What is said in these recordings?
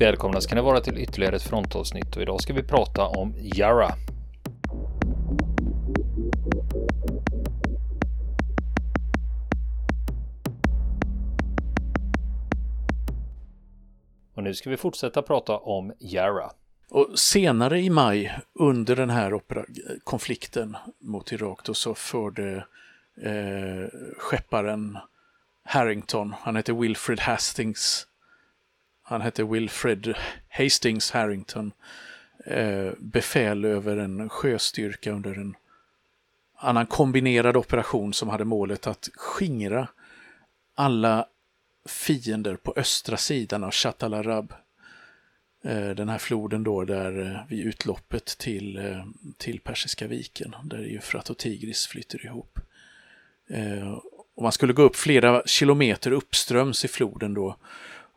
Välkomna ska ni vara till ytterligare ett frontavsnitt och idag ska vi prata om Yara. Och nu ska vi fortsätta prata om Yara. Och senare i maj under den här konflikten mot Irak då så förde eh, skepparen Harrington, han hette Wilfred Hastings, han hette Wilfred Hastings Harrington, eh, befäl över en sjöstyrka under en annan kombinerad operation som hade målet att skingra alla fiender på östra sidan av Chatalarab. Eh, den här floden då där eh, vid utloppet till, eh, till Persiska viken där Eufrat och Tigris flyter ihop. Och man skulle gå upp flera kilometer uppströms i floden då.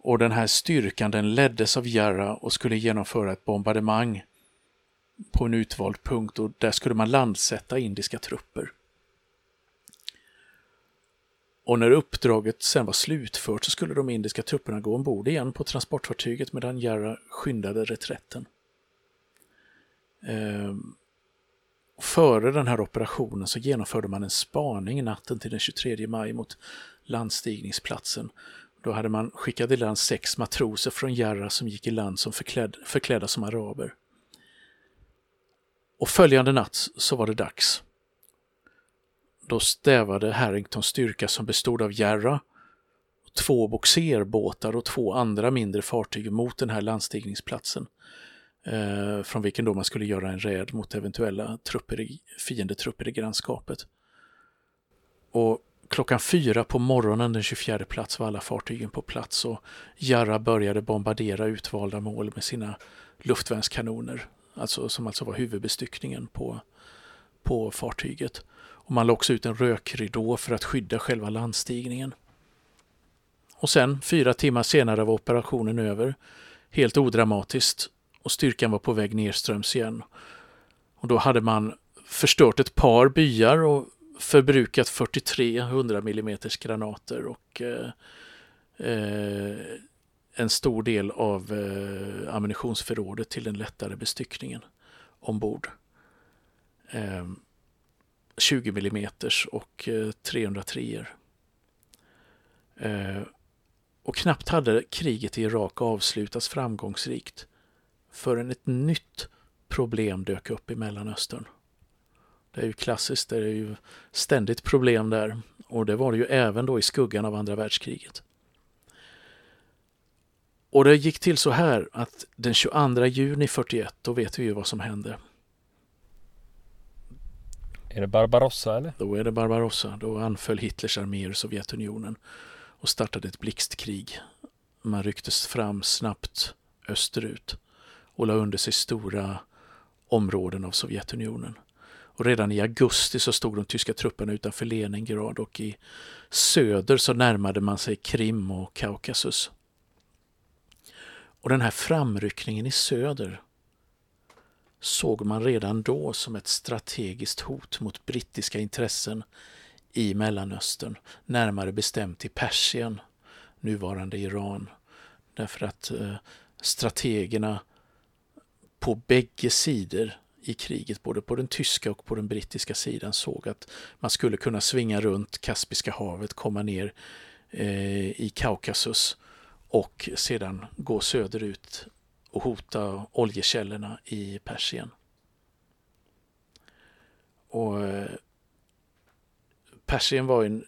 Och den här styrkan den leddes av Jarrah och skulle genomföra ett bombardemang på en utvald punkt och där skulle man landsätta indiska trupper. Och när uppdraget sen var slutfört så skulle de indiska trupperna gå ombord igen på transportfartyget medan Jarrah skyndade reträtten. Ehm, före den här operationen så genomförde man en spaning natten till den 23 maj mot landstigningsplatsen. Då hade man skickat i land sex matroser från Jarra som gick i land som förklädd, förklädda som araber. Och följande natt så var det dags. Då stävade Harringtons styrka som bestod av Jarra, två boxerbåtar och två andra mindre fartyg mot den här landstigningsplatsen. Eh, från vilken då man skulle göra en räd mot eventuella trupper i, fiendetrupper i grannskapet. Och klockan fyra på morgonen den 24 plats var alla fartygen på plats och Jarra började bombardera utvalda mål med sina luftvärnskanoner, alltså, som alltså var huvudbestyckningen på, på fartyget. Och man la också ut en rökridå för att skydda själva landstigningen. Och sen, fyra timmar senare var operationen över, helt odramatiskt, och styrkan var på väg nerströms igen. Och då hade man förstört ett par byar och förbrukat 43 100 mm granater och eh, eh, en stor del av eh, ammunitionsförrådet till den lättare bestyckningen ombord. Eh, 20 mm och eh, 303 eh, Och knappt hade kriget i Irak avslutats framgångsrikt förrän ett nytt problem dök upp i Mellanöstern. Det är ju klassiskt, det är ju ständigt problem där och det var det ju även då i skuggan av andra världskriget. Och det gick till så här att den 22 juni 41, då vet vi ju vad som hände. Är det Barbarossa eller? Då är det Barbarossa. Då anföll Hitlers arméer Sovjetunionen och startade ett blixtkrig. Man rycktes fram snabbt österut och la under sig stora områden av Sovjetunionen. Och redan i augusti så stod de tyska trupperna utanför Leningrad och i söder så närmade man sig Krim och Kaukasus. Och den här framryckningen i söder såg man redan då som ett strategiskt hot mot brittiska intressen i Mellanöstern, närmare bestämt i Persien, nuvarande Iran. Därför att eh, strategerna på bägge sidor i kriget, både på den tyska och på den brittiska sidan, såg att man skulle kunna svinga runt Kaspiska havet, komma ner eh, i Kaukasus och sedan gå söderut och hota oljekällorna i Persien. Och eh, Persien var en,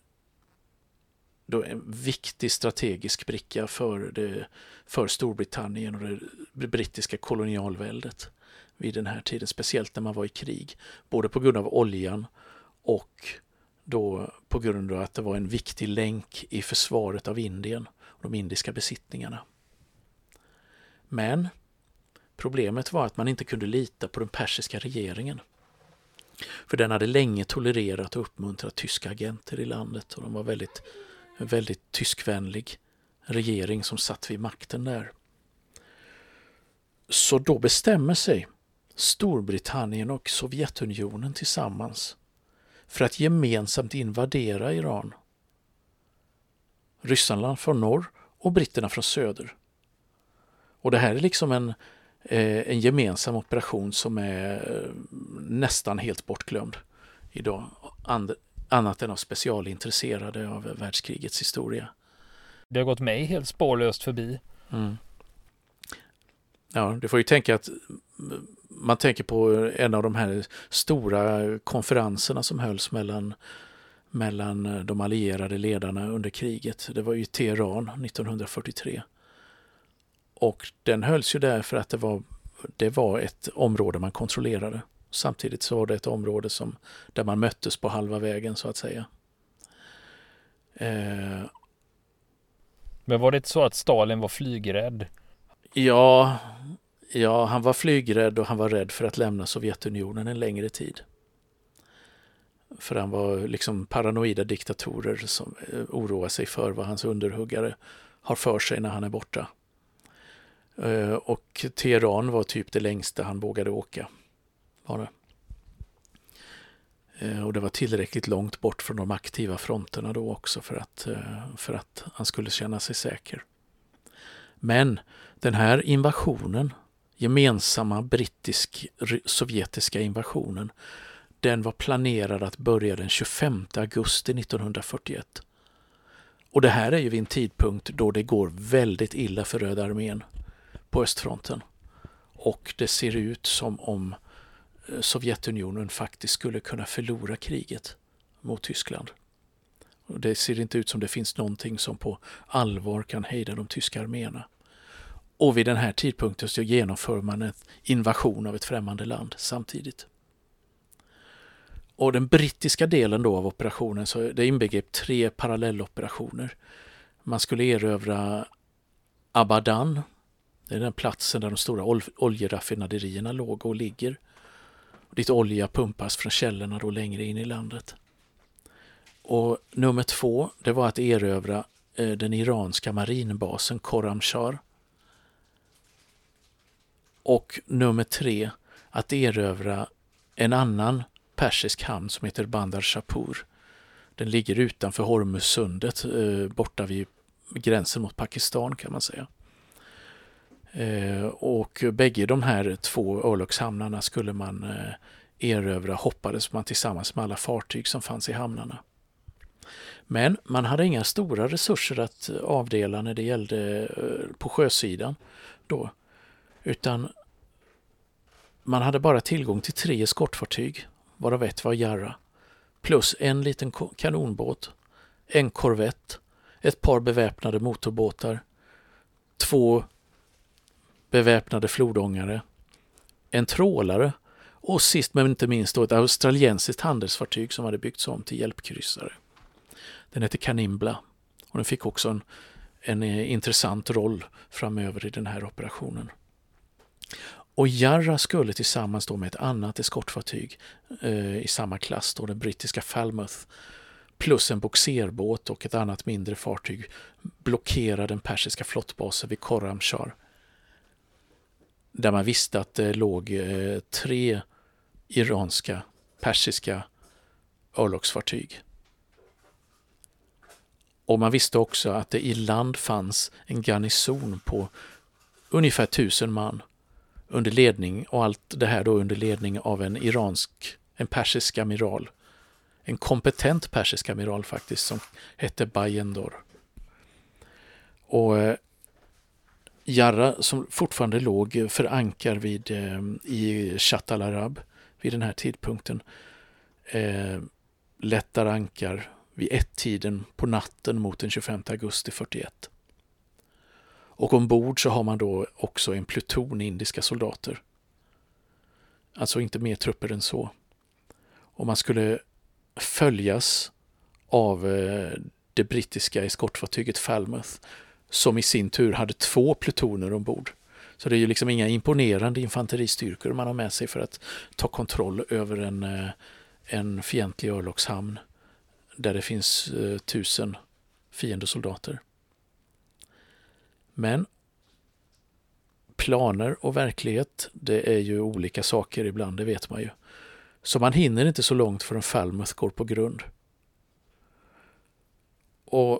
då en viktig strategisk bricka för, det, för Storbritannien och det brittiska kolonialväldet vid den här tiden, speciellt när man var i krig. Både på grund av oljan och då på grund av att det var en viktig länk i försvaret av Indien och de indiska besittningarna. Men problemet var att man inte kunde lita på den persiska regeringen. För den hade länge tolererat och uppmuntrat tyska agenter i landet och de var väldigt, väldigt tyskvänlig regering som satt vid makten där. Så då bestämmer sig Storbritannien och Sovjetunionen tillsammans för att gemensamt invadera Iran. Ryssland från norr och britterna från söder. Och det här är liksom en, eh, en gemensam operation som är eh, nästan helt bortglömd idag. Annat än av specialintresserade av världskrigets historia. Det har gått mig helt spårlöst förbi. Mm. Ja, du får ju tänka att man tänker på en av de här stora konferenserna som hölls mellan, mellan de allierade ledarna under kriget. Det var ju Teheran 1943. Och den hölls ju där för att det var, det var ett område man kontrollerade. Samtidigt så var det ett område som, där man möttes på halva vägen så att säga. Eh, Men var det inte så att Stalin var flygrädd? Ja, ja, han var flygrädd och han var rädd för att lämna Sovjetunionen en längre tid. För han var liksom paranoida diktatorer som eh, oroar sig för vad hans underhuggare har för sig när han är borta. Eh, och Teheran var typ det längsta han vågade åka bara. Eh, och det var tillräckligt långt bort från de aktiva fronterna då också för att, eh, för att han skulle känna sig säker. Men den här invasionen, gemensamma brittisk-sovjetiska invasionen, den var planerad att börja den 25 augusti 1941. Och det här är ju vid en tidpunkt då det går väldigt illa för Röda armén på östfronten. Och det ser ut som om Sovjetunionen faktiskt skulle kunna förlora kriget mot Tyskland. Och det ser inte ut som det finns någonting som på allvar kan hejda de tyska arméerna. Och vid den här tidpunkten så genomför man en invasion av ett främmande land samtidigt. Och den brittiska delen då av operationen så det inbegrep tre parallelloperationer. Man skulle erövra Abadan det är den platsen där de stora ol oljeraffinaderierna låg och ligger. Dit olja pumpas från källorna då längre in i landet. Och nummer två, det var att erövra eh, den iranska marinbasen Khorramshahr. Och nummer tre, att erövra en annan persisk hamn som heter Bandar Shapur. Den ligger utanför Hormuzsundet, eh, borta vid gränsen mot Pakistan kan man säga. Eh, och bägge de här två örlogshamnarna skulle man eh, erövra, hoppades man tillsammans med alla fartyg som fanns i hamnarna. Men man hade inga stora resurser att avdela när det gällde eh, på sjösidan då, utan man hade bara tillgång till tre eskortfartyg, varav ett var Jarra, plus en liten kanonbåt, en korvett, ett par beväpnade motorbåtar, två beväpnade flodångare, en trålare och sist men inte minst då ett australiensiskt handelsfartyg som hade byggts om till hjälpkryssare. Den hette Canimbla och den fick också en, en eh, intressant roll framöver i den här operationen. Och Jarra skulle tillsammans då med ett annat eskortfartyg eh, i samma klass, då den brittiska Falmouth, plus en boxerbåt och ett annat mindre fartyg blockera den persiska flottbasen vid Khorramshahr där man visste att det låg eh, tre iranska, persiska örlogsfartyg. Och man visste också att det i land fanns en garnison på ungefär tusen man under ledning och allt det här då under ledning av en iransk, en persisk amiral. En kompetent persisk amiral faktiskt som hette Bayendor. Och eh, Jarra som fortfarande låg förankar vid, eh, i Chatt al-Arab vid den här tidpunkten. Eh, lättar ankar vid ett-tiden på natten mot den 25 augusti 41. Och ombord så har man då också en pluton indiska soldater. Alltså inte mer trupper än så. Och man skulle följas av eh, det brittiska eskortfartyget Falmouth som i sin tur hade två plutoner ombord. Så det är ju liksom inga imponerande infanteristyrkor man har med sig för att ta kontroll över en, eh, en fientlig örlogshamn där det finns eh, tusen fiendesoldater. Men planer och verklighet, det är ju olika saker ibland, det vet man ju. Så man hinner inte så långt förrän Falmouth går på grund. Och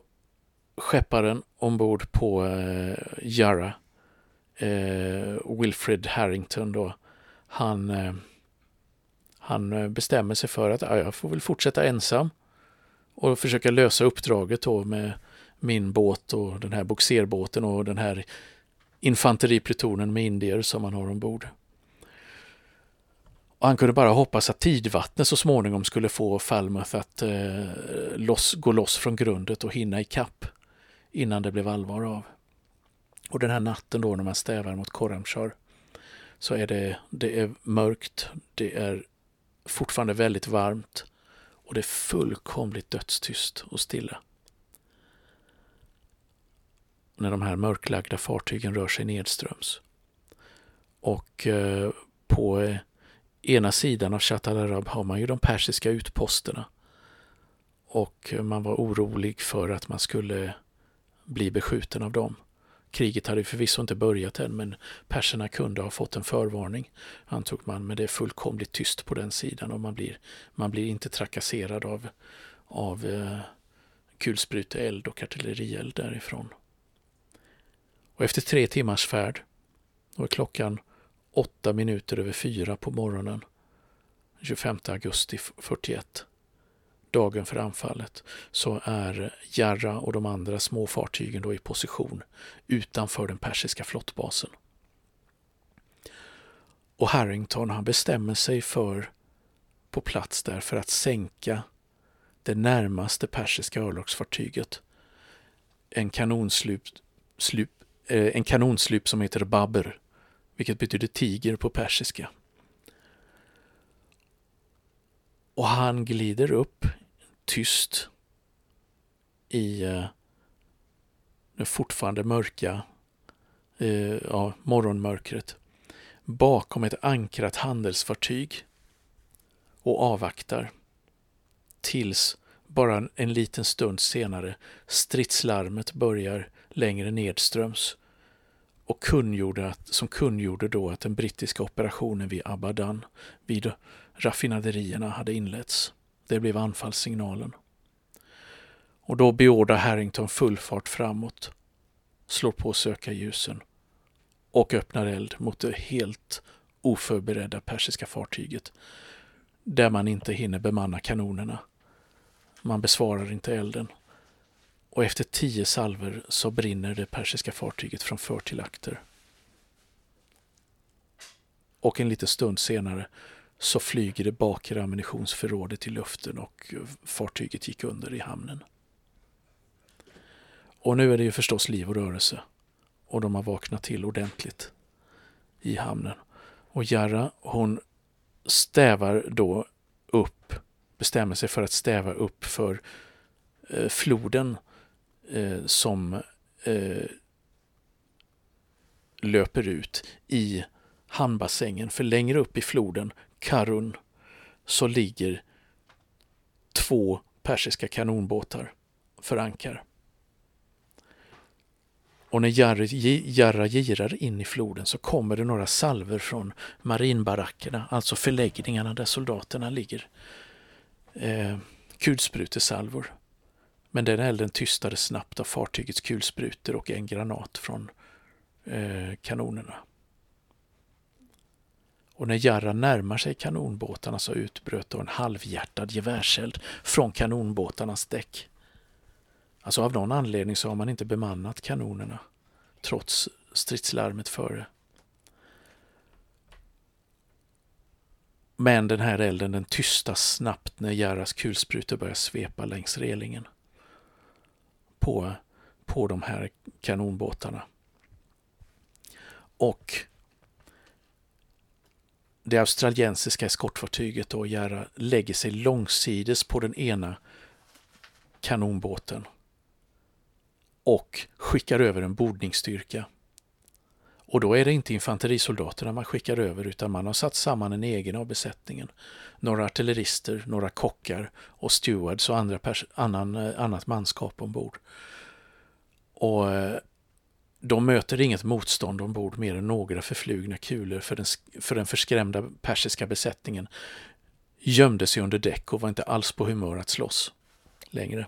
skepparen ombord på eh, Jarra, eh, Wilfred Harrington då, han, eh, han eh, bestämmer sig för att ja, jag får väl fortsätta ensam och försöka lösa uppdraget då med min båt och den här boxerbåten och den här infanteriplutonen med indier som han har ombord. Och han kunde bara hoppas att tidvattnet så småningom skulle få Falmouth att eh, loss, gå loss från grundet och hinna ikapp innan det blev allvar av. Och den här natten då när man stävar mot Korramshar så är det, det är mörkt, det är fortfarande väldigt varmt och det är fullkomligt dödstyst och stilla. När de här mörklagda fartygen rör sig nedströms. Och eh, på eh, ena sidan av Chatal Arab har man ju de persiska utposterna. Och eh, man var orolig för att man skulle bli beskjuten av dem. Kriget hade förvisso inte börjat än, men perserna kunde ha fått en förvarning, antog man. Men det är fullkomligt tyst på den sidan och man blir, man blir inte trakasserad av, av eh, kulspruteeld och artillerield därifrån. Och efter tre timmars färd, då är klockan åtta minuter över fyra på morgonen 25 augusti 41, dagen för anfallet, så är Jarra och de andra små fartygen då i position utanför den persiska flottbasen. Och Harrington han bestämmer sig för på plats där för att sänka det närmaste persiska örlogsfartyget. En kanonslup, slup, eh, en kanonslup som heter Babber, vilket betyder tiger på persiska. Och han glider upp tyst i eh, det fortfarande mörka eh, ja, morgonmörkret bakom ett ankrat handelsfartyg och avvaktar tills bara en liten stund senare stridslarmet börjar längre nedströms och kungjorde att, som kungjorde då att den brittiska operationen vid Abadan, vid raffinaderierna, hade inletts. Det blev anfallssignalen. Och då beordrar Harrington full fart framåt, slår på sökarljusen och öppnar eld mot det helt oförberedda persiska fartyget där man inte hinner bemanna kanonerna. Man besvarar inte elden och efter tio salver så brinner det persiska fartyget från för till akter. Och en liten stund senare så flyger det bakre ammunitionsförrådet i luften och fartyget gick under i hamnen. Och nu är det ju förstås liv och rörelse och de har vaknat till ordentligt i hamnen. Och Jarra hon stävar då upp, bestämmer sig för att stäva upp för eh, floden eh, som eh, löper ut i hamnbassängen. För längre upp i floden, Karun, så ligger två persiska kanonbåtar för ankar. Och när Jarra girar in i floden så kommer det några salver från marinbarackerna, alltså förläggningarna där soldaterna ligger. Eh, kulsprutesalvor. Men den elden tystades snabbt av fartygets kulsprutor och en granat från eh, kanonerna. Och när Jarra närmar sig kanonbåtarna så utbröt då en halvhjärtad gevärseld från kanonbåtarnas däck. Alltså av någon anledning så har man inte bemannat kanonerna trots stridslarmet före. Men den här elden den tystas snabbt när Jarras kulsprutor börjar svepa längs relingen på, på de här kanonbåtarna. Och det australiensiska eskortfartyget då, Jära lägger sig långsides på den ena kanonbåten och skickar över en bordningsstyrka. Och då är det inte infanterisoldaterna man skickar över utan man har satt samman en egen av besättningen. Några artillerister, några kockar och stewards och andra annan, eh, annat manskap ombord. Och eh, de möter inget motstånd ombord mer än några förflugna kulor för den, för den förskrämda persiska besättningen gömde sig under däck och var inte alls på humör att slåss längre.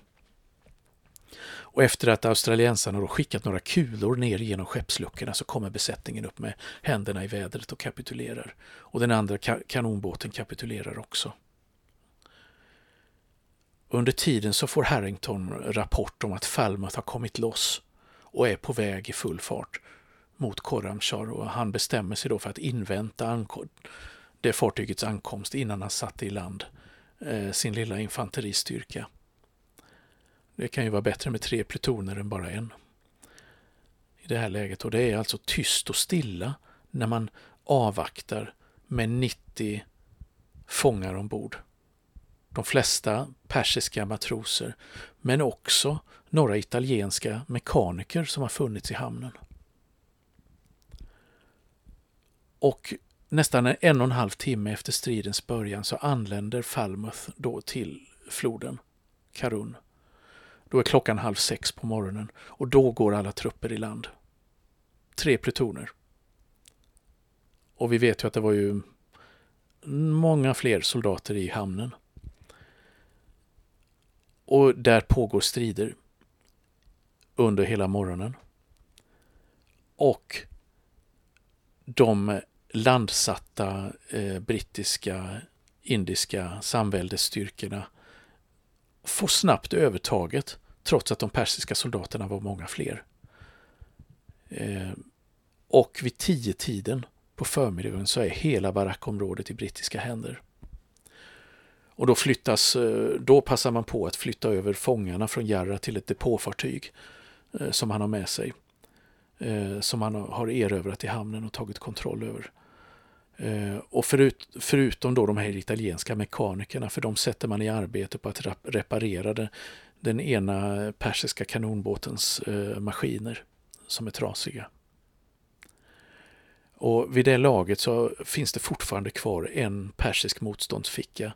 Och efter att australiensarna då skickat några kulor ner genom skeppsluckorna så kommer besättningen upp med händerna i vädret och kapitulerar. Och den andra ka kanonbåten kapitulerar också. Under tiden så får Harrington rapport om att Falmouth har kommit loss och är på väg i full fart mot Korramshar och han bestämmer sig då för att invänta det fartygets ankomst innan han satte i land eh, sin lilla infanteristyrka. Det kan ju vara bättre med tre plutoner än bara en i det här läget och det är alltså tyst och stilla när man avvaktar med 90 fångar ombord. De flesta persiska matroser, men också några italienska mekaniker som har funnits i hamnen. Och nästan en och en halv timme efter stridens början så anländer Falmouth då till floden Karun. Då är klockan halv sex på morgonen och då går alla trupper i land. Tre plutoner. Och vi vet ju att det var ju många fler soldater i hamnen. Och där pågår strider under hela morgonen. Och de landsatta eh, brittiska, indiska samväldesstyrkorna får snabbt övertaget trots att de persiska soldaterna var många fler. Eh, och vid tio tiden på förmiddagen så är hela barackområdet i brittiska händer. Och då flyttas, eh, då passar man på att flytta över fångarna från Jarra till ett depåfartyg eh, som han har med sig. Eh, som han har erövrat i hamnen och tagit kontroll över. Och förut, förutom då de här italienska mekanikerna, för de sätter man i arbete på att reparera den, den ena persiska kanonbåtens maskiner som är trasiga. Och vid det laget så finns det fortfarande kvar en persisk motståndsficka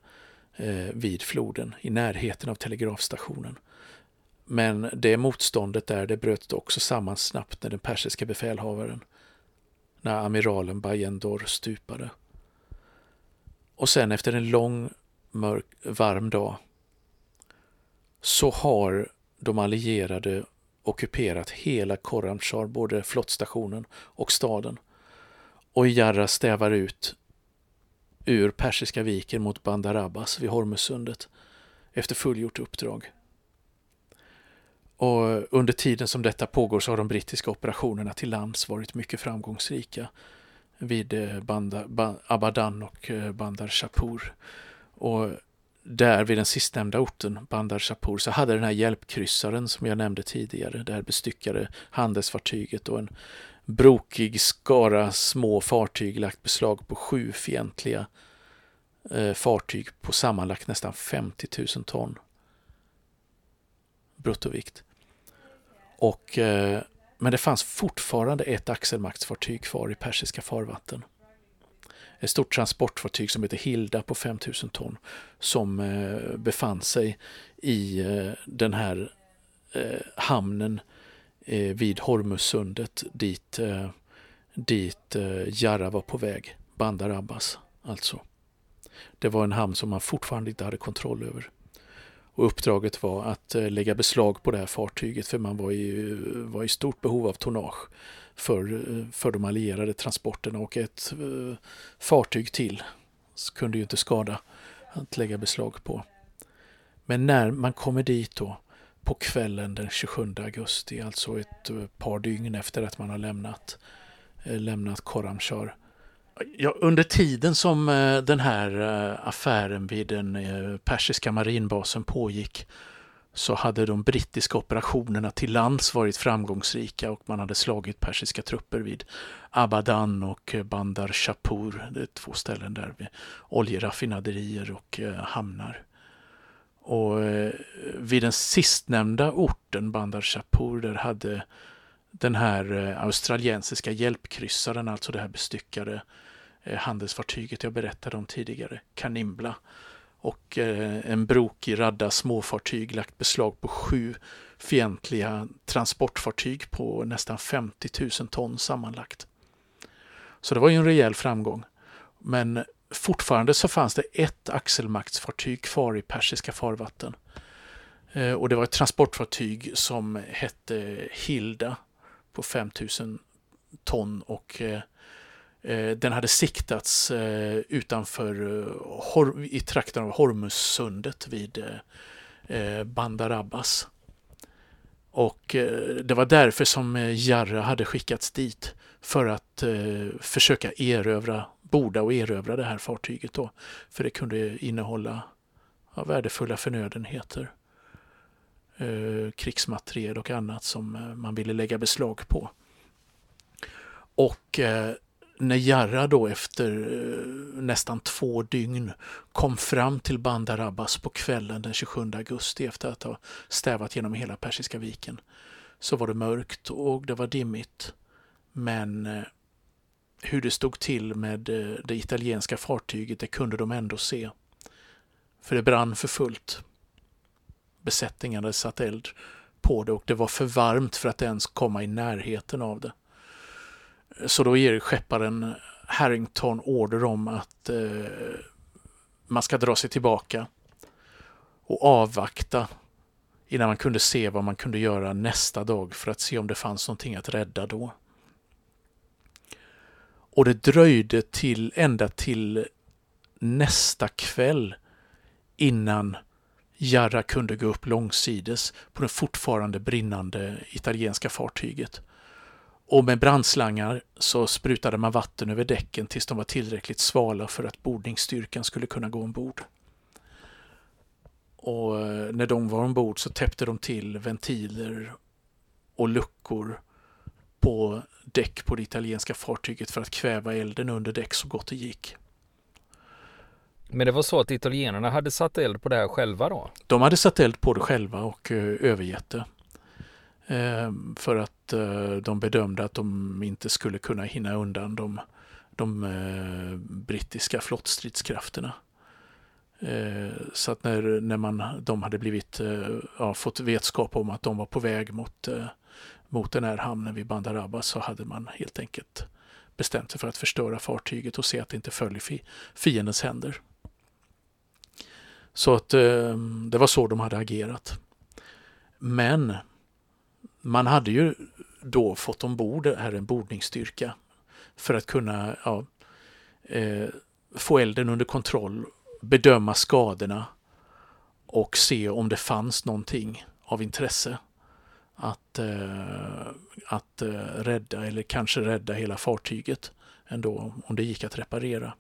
Eh, vid floden i närheten av telegrafstationen. Men det motståndet där det bröt också samman snabbt när den persiska befälhavaren, när amiralen Bayendor stupade. Och sen efter en lång, mörk, varm dag så har de allierade ockuperat hela Korramshar, både flottstationen och staden. Och Jarra stävar ut ur Persiska viken mot Bandar Abbas vid Hormuzsundet efter fullgjort uppdrag. Och under tiden som detta pågår så har de brittiska operationerna till lands varit mycket framgångsrika vid eh, Banda, ba, Abadan och eh, Bandar Shapur. Och där vid den sistnämnda orten, Bandar Shapur, så hade den här hjälpkryssaren som jag nämnde tidigare, det här bestyckade handelsfartyget och en brokig skara små fartyg lagt beslag på sju fientliga eh, fartyg på sammanlagt nästan 50 000 ton bruttovikt. Och, eh, men det fanns fortfarande ett axelmaktsfartyg kvar i persiska farvatten. Ett stort transportfartyg som heter Hilda på 5000 ton som eh, befann sig i eh, den här eh, hamnen eh, Eh, vid Hormuzsundet dit, eh, dit eh, Jarra var på väg, Bandar Abbas alltså. Det var en hamn som man fortfarande inte hade kontroll över. Och uppdraget var att eh, lägga beslag på det här fartyget för man var i, var i stort behov av tonnage för, eh, för de allierade transporterna och ett eh, fartyg till kunde ju inte skada att lägga beslag på. Men när man kommer dit då på kvällen den 27 augusti, alltså ett eh, par dygn efter att man har lämnat, eh, lämnat Koramshar. Ja, under tiden som eh, den här affären vid den persiska marinbasen pågick så hade de brittiska operationerna till lands varit framgångsrika och man hade slagit persiska trupper vid Abadan och Bandar Shapur, det är två ställen där med oljeraffinaderier och hamnar. Och eh, vid den sistnämnda orten, Bandar Shapur, där hade den här eh, australiensiska hjälpkryssaren, alltså det här bestyckade eh, handelsfartyget jag berättade om tidigare, Kanimbla, och eh, en brokig radda småfartyg lagt beslag på sju fientliga transportfartyg på nästan 50 000 ton sammanlagt. Så det var ju en rejäl framgång. Men fortfarande så fanns det ett axelmaktsfartyg kvar i persiska farvatten. Eh, och det var ett transportfartyg som hette Hilda på 5000 ton och eh, eh, den hade siktats utanför i trakten av Hormussundet vid Bandar Abbas. Och det var därför som Jarra hade skickats dit för att försöka erövra, borda och erövra det här fartyget då. För det kunde innehålla ja, värdefulla förnödenheter eh, krigsmateriel och annat som eh, man ville lägga beslag på. Och eh, när Jarra då efter eh, nästan två dygn kom fram till Bandar Abbas på kvällen den 27 augusti efter att ha stävat genom hela Persiska viken så var det mörkt och det var dimmigt. Men eh, hur det stod till med eh, det italienska fartyget det kunde de ändå se. För det brann för fullt besättningen hade satt eld på det och det var för varmt för att ens komma i närheten av det. Så då ger skepparen Harrington order om att eh, man ska dra sig tillbaka och avvakta innan man kunde se vad man kunde göra nästa dag för att se om det fanns någonting att rädda då. Och det dröjde till ända till nästa kväll innan Jarra kunde gå upp långsides på det fortfarande brinnande italienska fartyget. Och med brandslangar så sprutade man vatten över däcken tills de var tillräckligt svala för att bordningsstyrkan skulle kunna gå ombord. Och eh, när de var ombord så täppte de till ventiler och luckor på däck på det italienska fartyget för att kväva elden under däck så gott det gick. Men det var så att italienarna hade satt eld på det här själva då? De hade satt eld på det själva och uh, övergett det. Uh, för att uh, de bedömde att de inte skulle kunna hinna undan de, de uh, brittiska flottstridskrafterna. Så att när, när man, de hade blivit, ja, fått vetskap om att de var på väg mot, mot den här hamnen vid Bandar Abbas så hade man helt enkelt bestämt sig för att förstöra fartyget och se att det inte föll i fiendens händer. Så att eh, det var så de hade agerat. Men man hade ju då fått ombord här en bordningsstyrka för att kunna ja, eh, få elden under kontroll, bedöma skadorna och se om det fanns någonting av intresse att, eh, att eh, rädda eller kanske rädda hela fartyget ändå om det gick att reparera.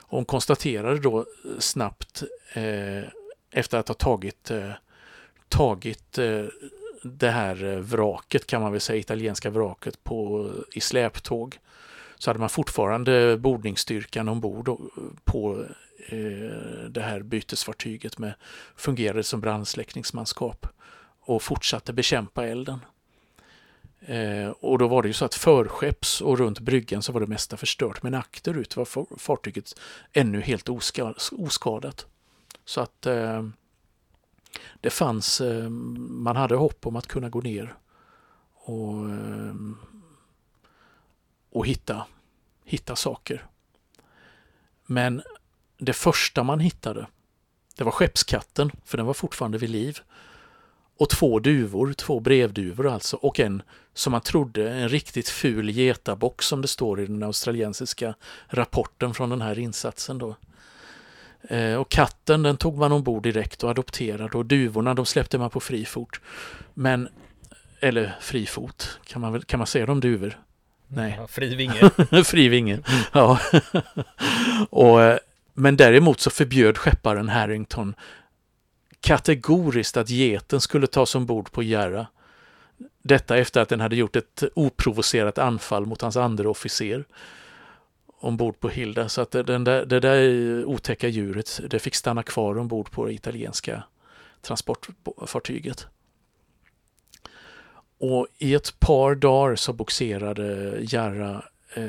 hon konstaterade då snabbt eh, efter att ha tagit, eh, tagit eh, det här eh, vraket kan man väl säga, italienska vraket på, i släptåg så hade man fortfarande bordningsstyrkan ombord på eh, det här bytesfartyget med fungerade som brandsläckningsmanskap och fortsatte bekämpa elden. Eh, och då var det ju så att förskepps och runt bryggan så var det mesta förstört men akterut var fartyget ännu helt oskadat. Så att eh, det fanns, eh, man hade hopp om att kunna gå ner och, eh, och hitta, hitta saker. Men det första man hittade, det var skeppskatten, för den var fortfarande vid liv. Och två duvor, två brevduvor alltså, och en som man trodde en riktigt ful getabock som det står i den australiensiska rapporten från den här insatsen då. Eh, och katten den tog man ombord direkt och adopterade och duvorna de släppte man på fri fot. Men, eller fri fot, kan man, väl, kan man säga de duvor? Nej. Ja, fri vinge. fri vinge, ja. och, eh, men däremot så förbjöd skepparen Harrington kategoriskt att geten skulle tas ombord på Järra. Detta efter att den hade gjort ett oprovocerat anfall mot hans andra officer ombord på Hilda. Så att den där, det där otäcka djuret det fick stanna kvar ombord på det italienska transportfartyget. Och i ett par dagar så boxerade Jarra eh,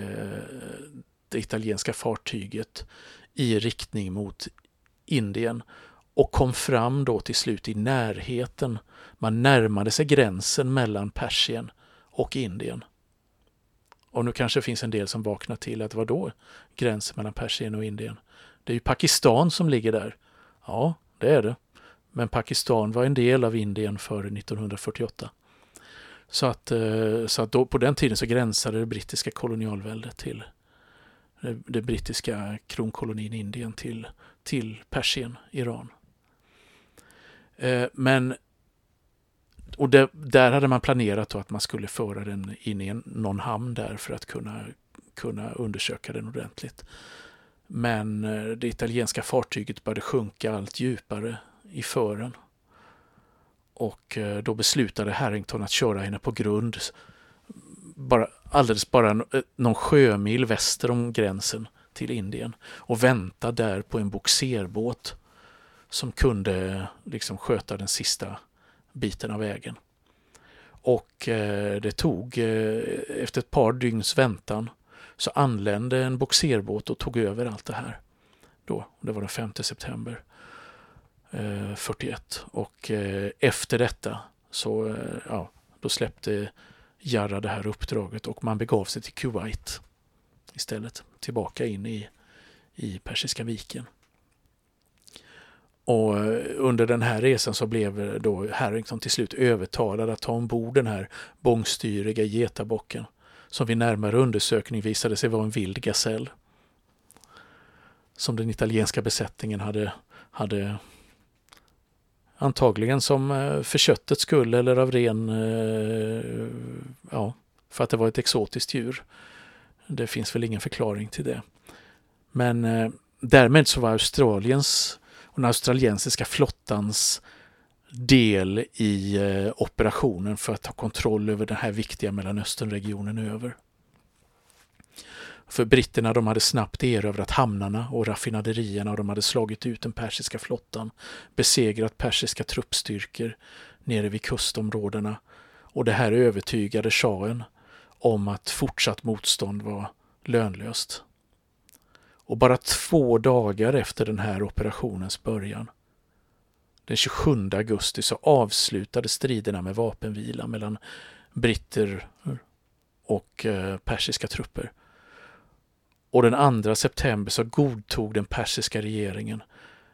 det italienska fartyget i riktning mot Indien och kom fram då till slut i närheten. Man närmade sig gränsen mellan Persien och Indien. Och nu kanske det finns en del som vaknar till att vad då gränsen mellan Persien och Indien? Det är ju Pakistan som ligger där. Ja, det är det. Men Pakistan var en del av Indien före 1948. Så att, eh, så att då, på den tiden så gränsade det brittiska kolonialväldet till eh, det, brittiska kronkolonin Indien till, till Persien, Iran. Eh, men och det, där hade man planerat att man skulle föra den in i en, någon hamn där för att kunna, kunna undersöka den ordentligt. Men eh, det italienska fartyget började sjunka allt djupare i fören. Och eh, då beslutade Harrington att köra henne på grund bara, alldeles bara eh, någon sjömil väster om gränsen till Indien och vänta där på en boxerbåt som kunde liksom sköta den sista biten av vägen. Och eh, det tog, eh, efter ett par dygns väntan, så anlände en boxerbåt och tog över allt det här. Då, det var den 5 september eh, 41. Och eh, efter detta så eh, ja, då släppte Jarra det här uppdraget och man begav sig till Kuwait istället, tillbaka in i, i Persiska viken. Och eh, under den här resan så blev eh, då Harrington liksom till slut övertalad att ta ombord den här bångstyriga getabocken som vid närmare undersökning visade sig vara en vild gasell. Som den italienska besättningen hade, hade antagligen som eh, för köttets skull eller av ren, ja, för att det var ett exotiskt djur. Det finns väl ingen förklaring till det. Men därmed så var Australiens och den australiensiska flottans del i eh, operationen för att ta kontroll över den här viktiga Mellanösternregionen över. För britterna de hade snabbt erövrat hamnarna och raffinaderierna och de hade slagit ut den persiska flottan, besegrat persiska truppstyrkor nere vid kustområdena och det här övertygade shahen om att fortsatt motstånd var lönlöst. Och bara två dagar efter den här operationens början, den 27 augusti, så avslutades striderna med vapenvila mellan britter och eh, persiska trupper. Och den 2 september så godtog den persiska regeringen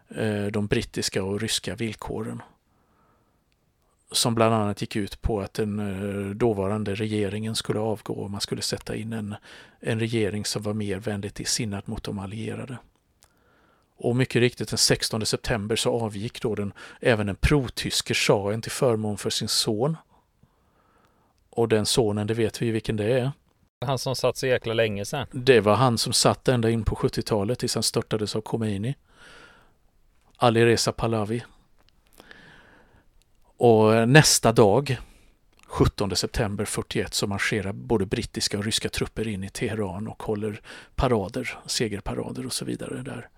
eh, de brittiska och ryska villkoren som bland annat gick ut på att den eh, dåvarande regeringen skulle avgå och man skulle sätta in en, en regering som var mer vänligt sinnad mot de allierade. Och mycket riktigt den 16 september så avgick då den, även den protyske shahen till förmån för sin son. Och den sonen, det vet vi vilken det är. Han som satt så jäkla länge sedan. Det var han som satt ända in på 70-talet tills han störtades av Khomeini. Ali Reza Pahlavi. Och nästa dag, 17 september 41, så marscherar både brittiska och ryska trupper in i Teheran och håller parader, segerparader och så vidare där.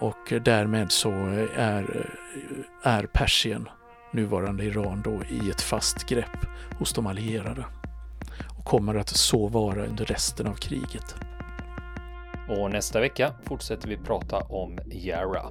Och därmed så är, är Persien, nuvarande Iran, då i ett fast grepp hos de allierade. Och kommer att så vara under resten av kriget. Och nästa vecka fortsätter vi prata om Yara.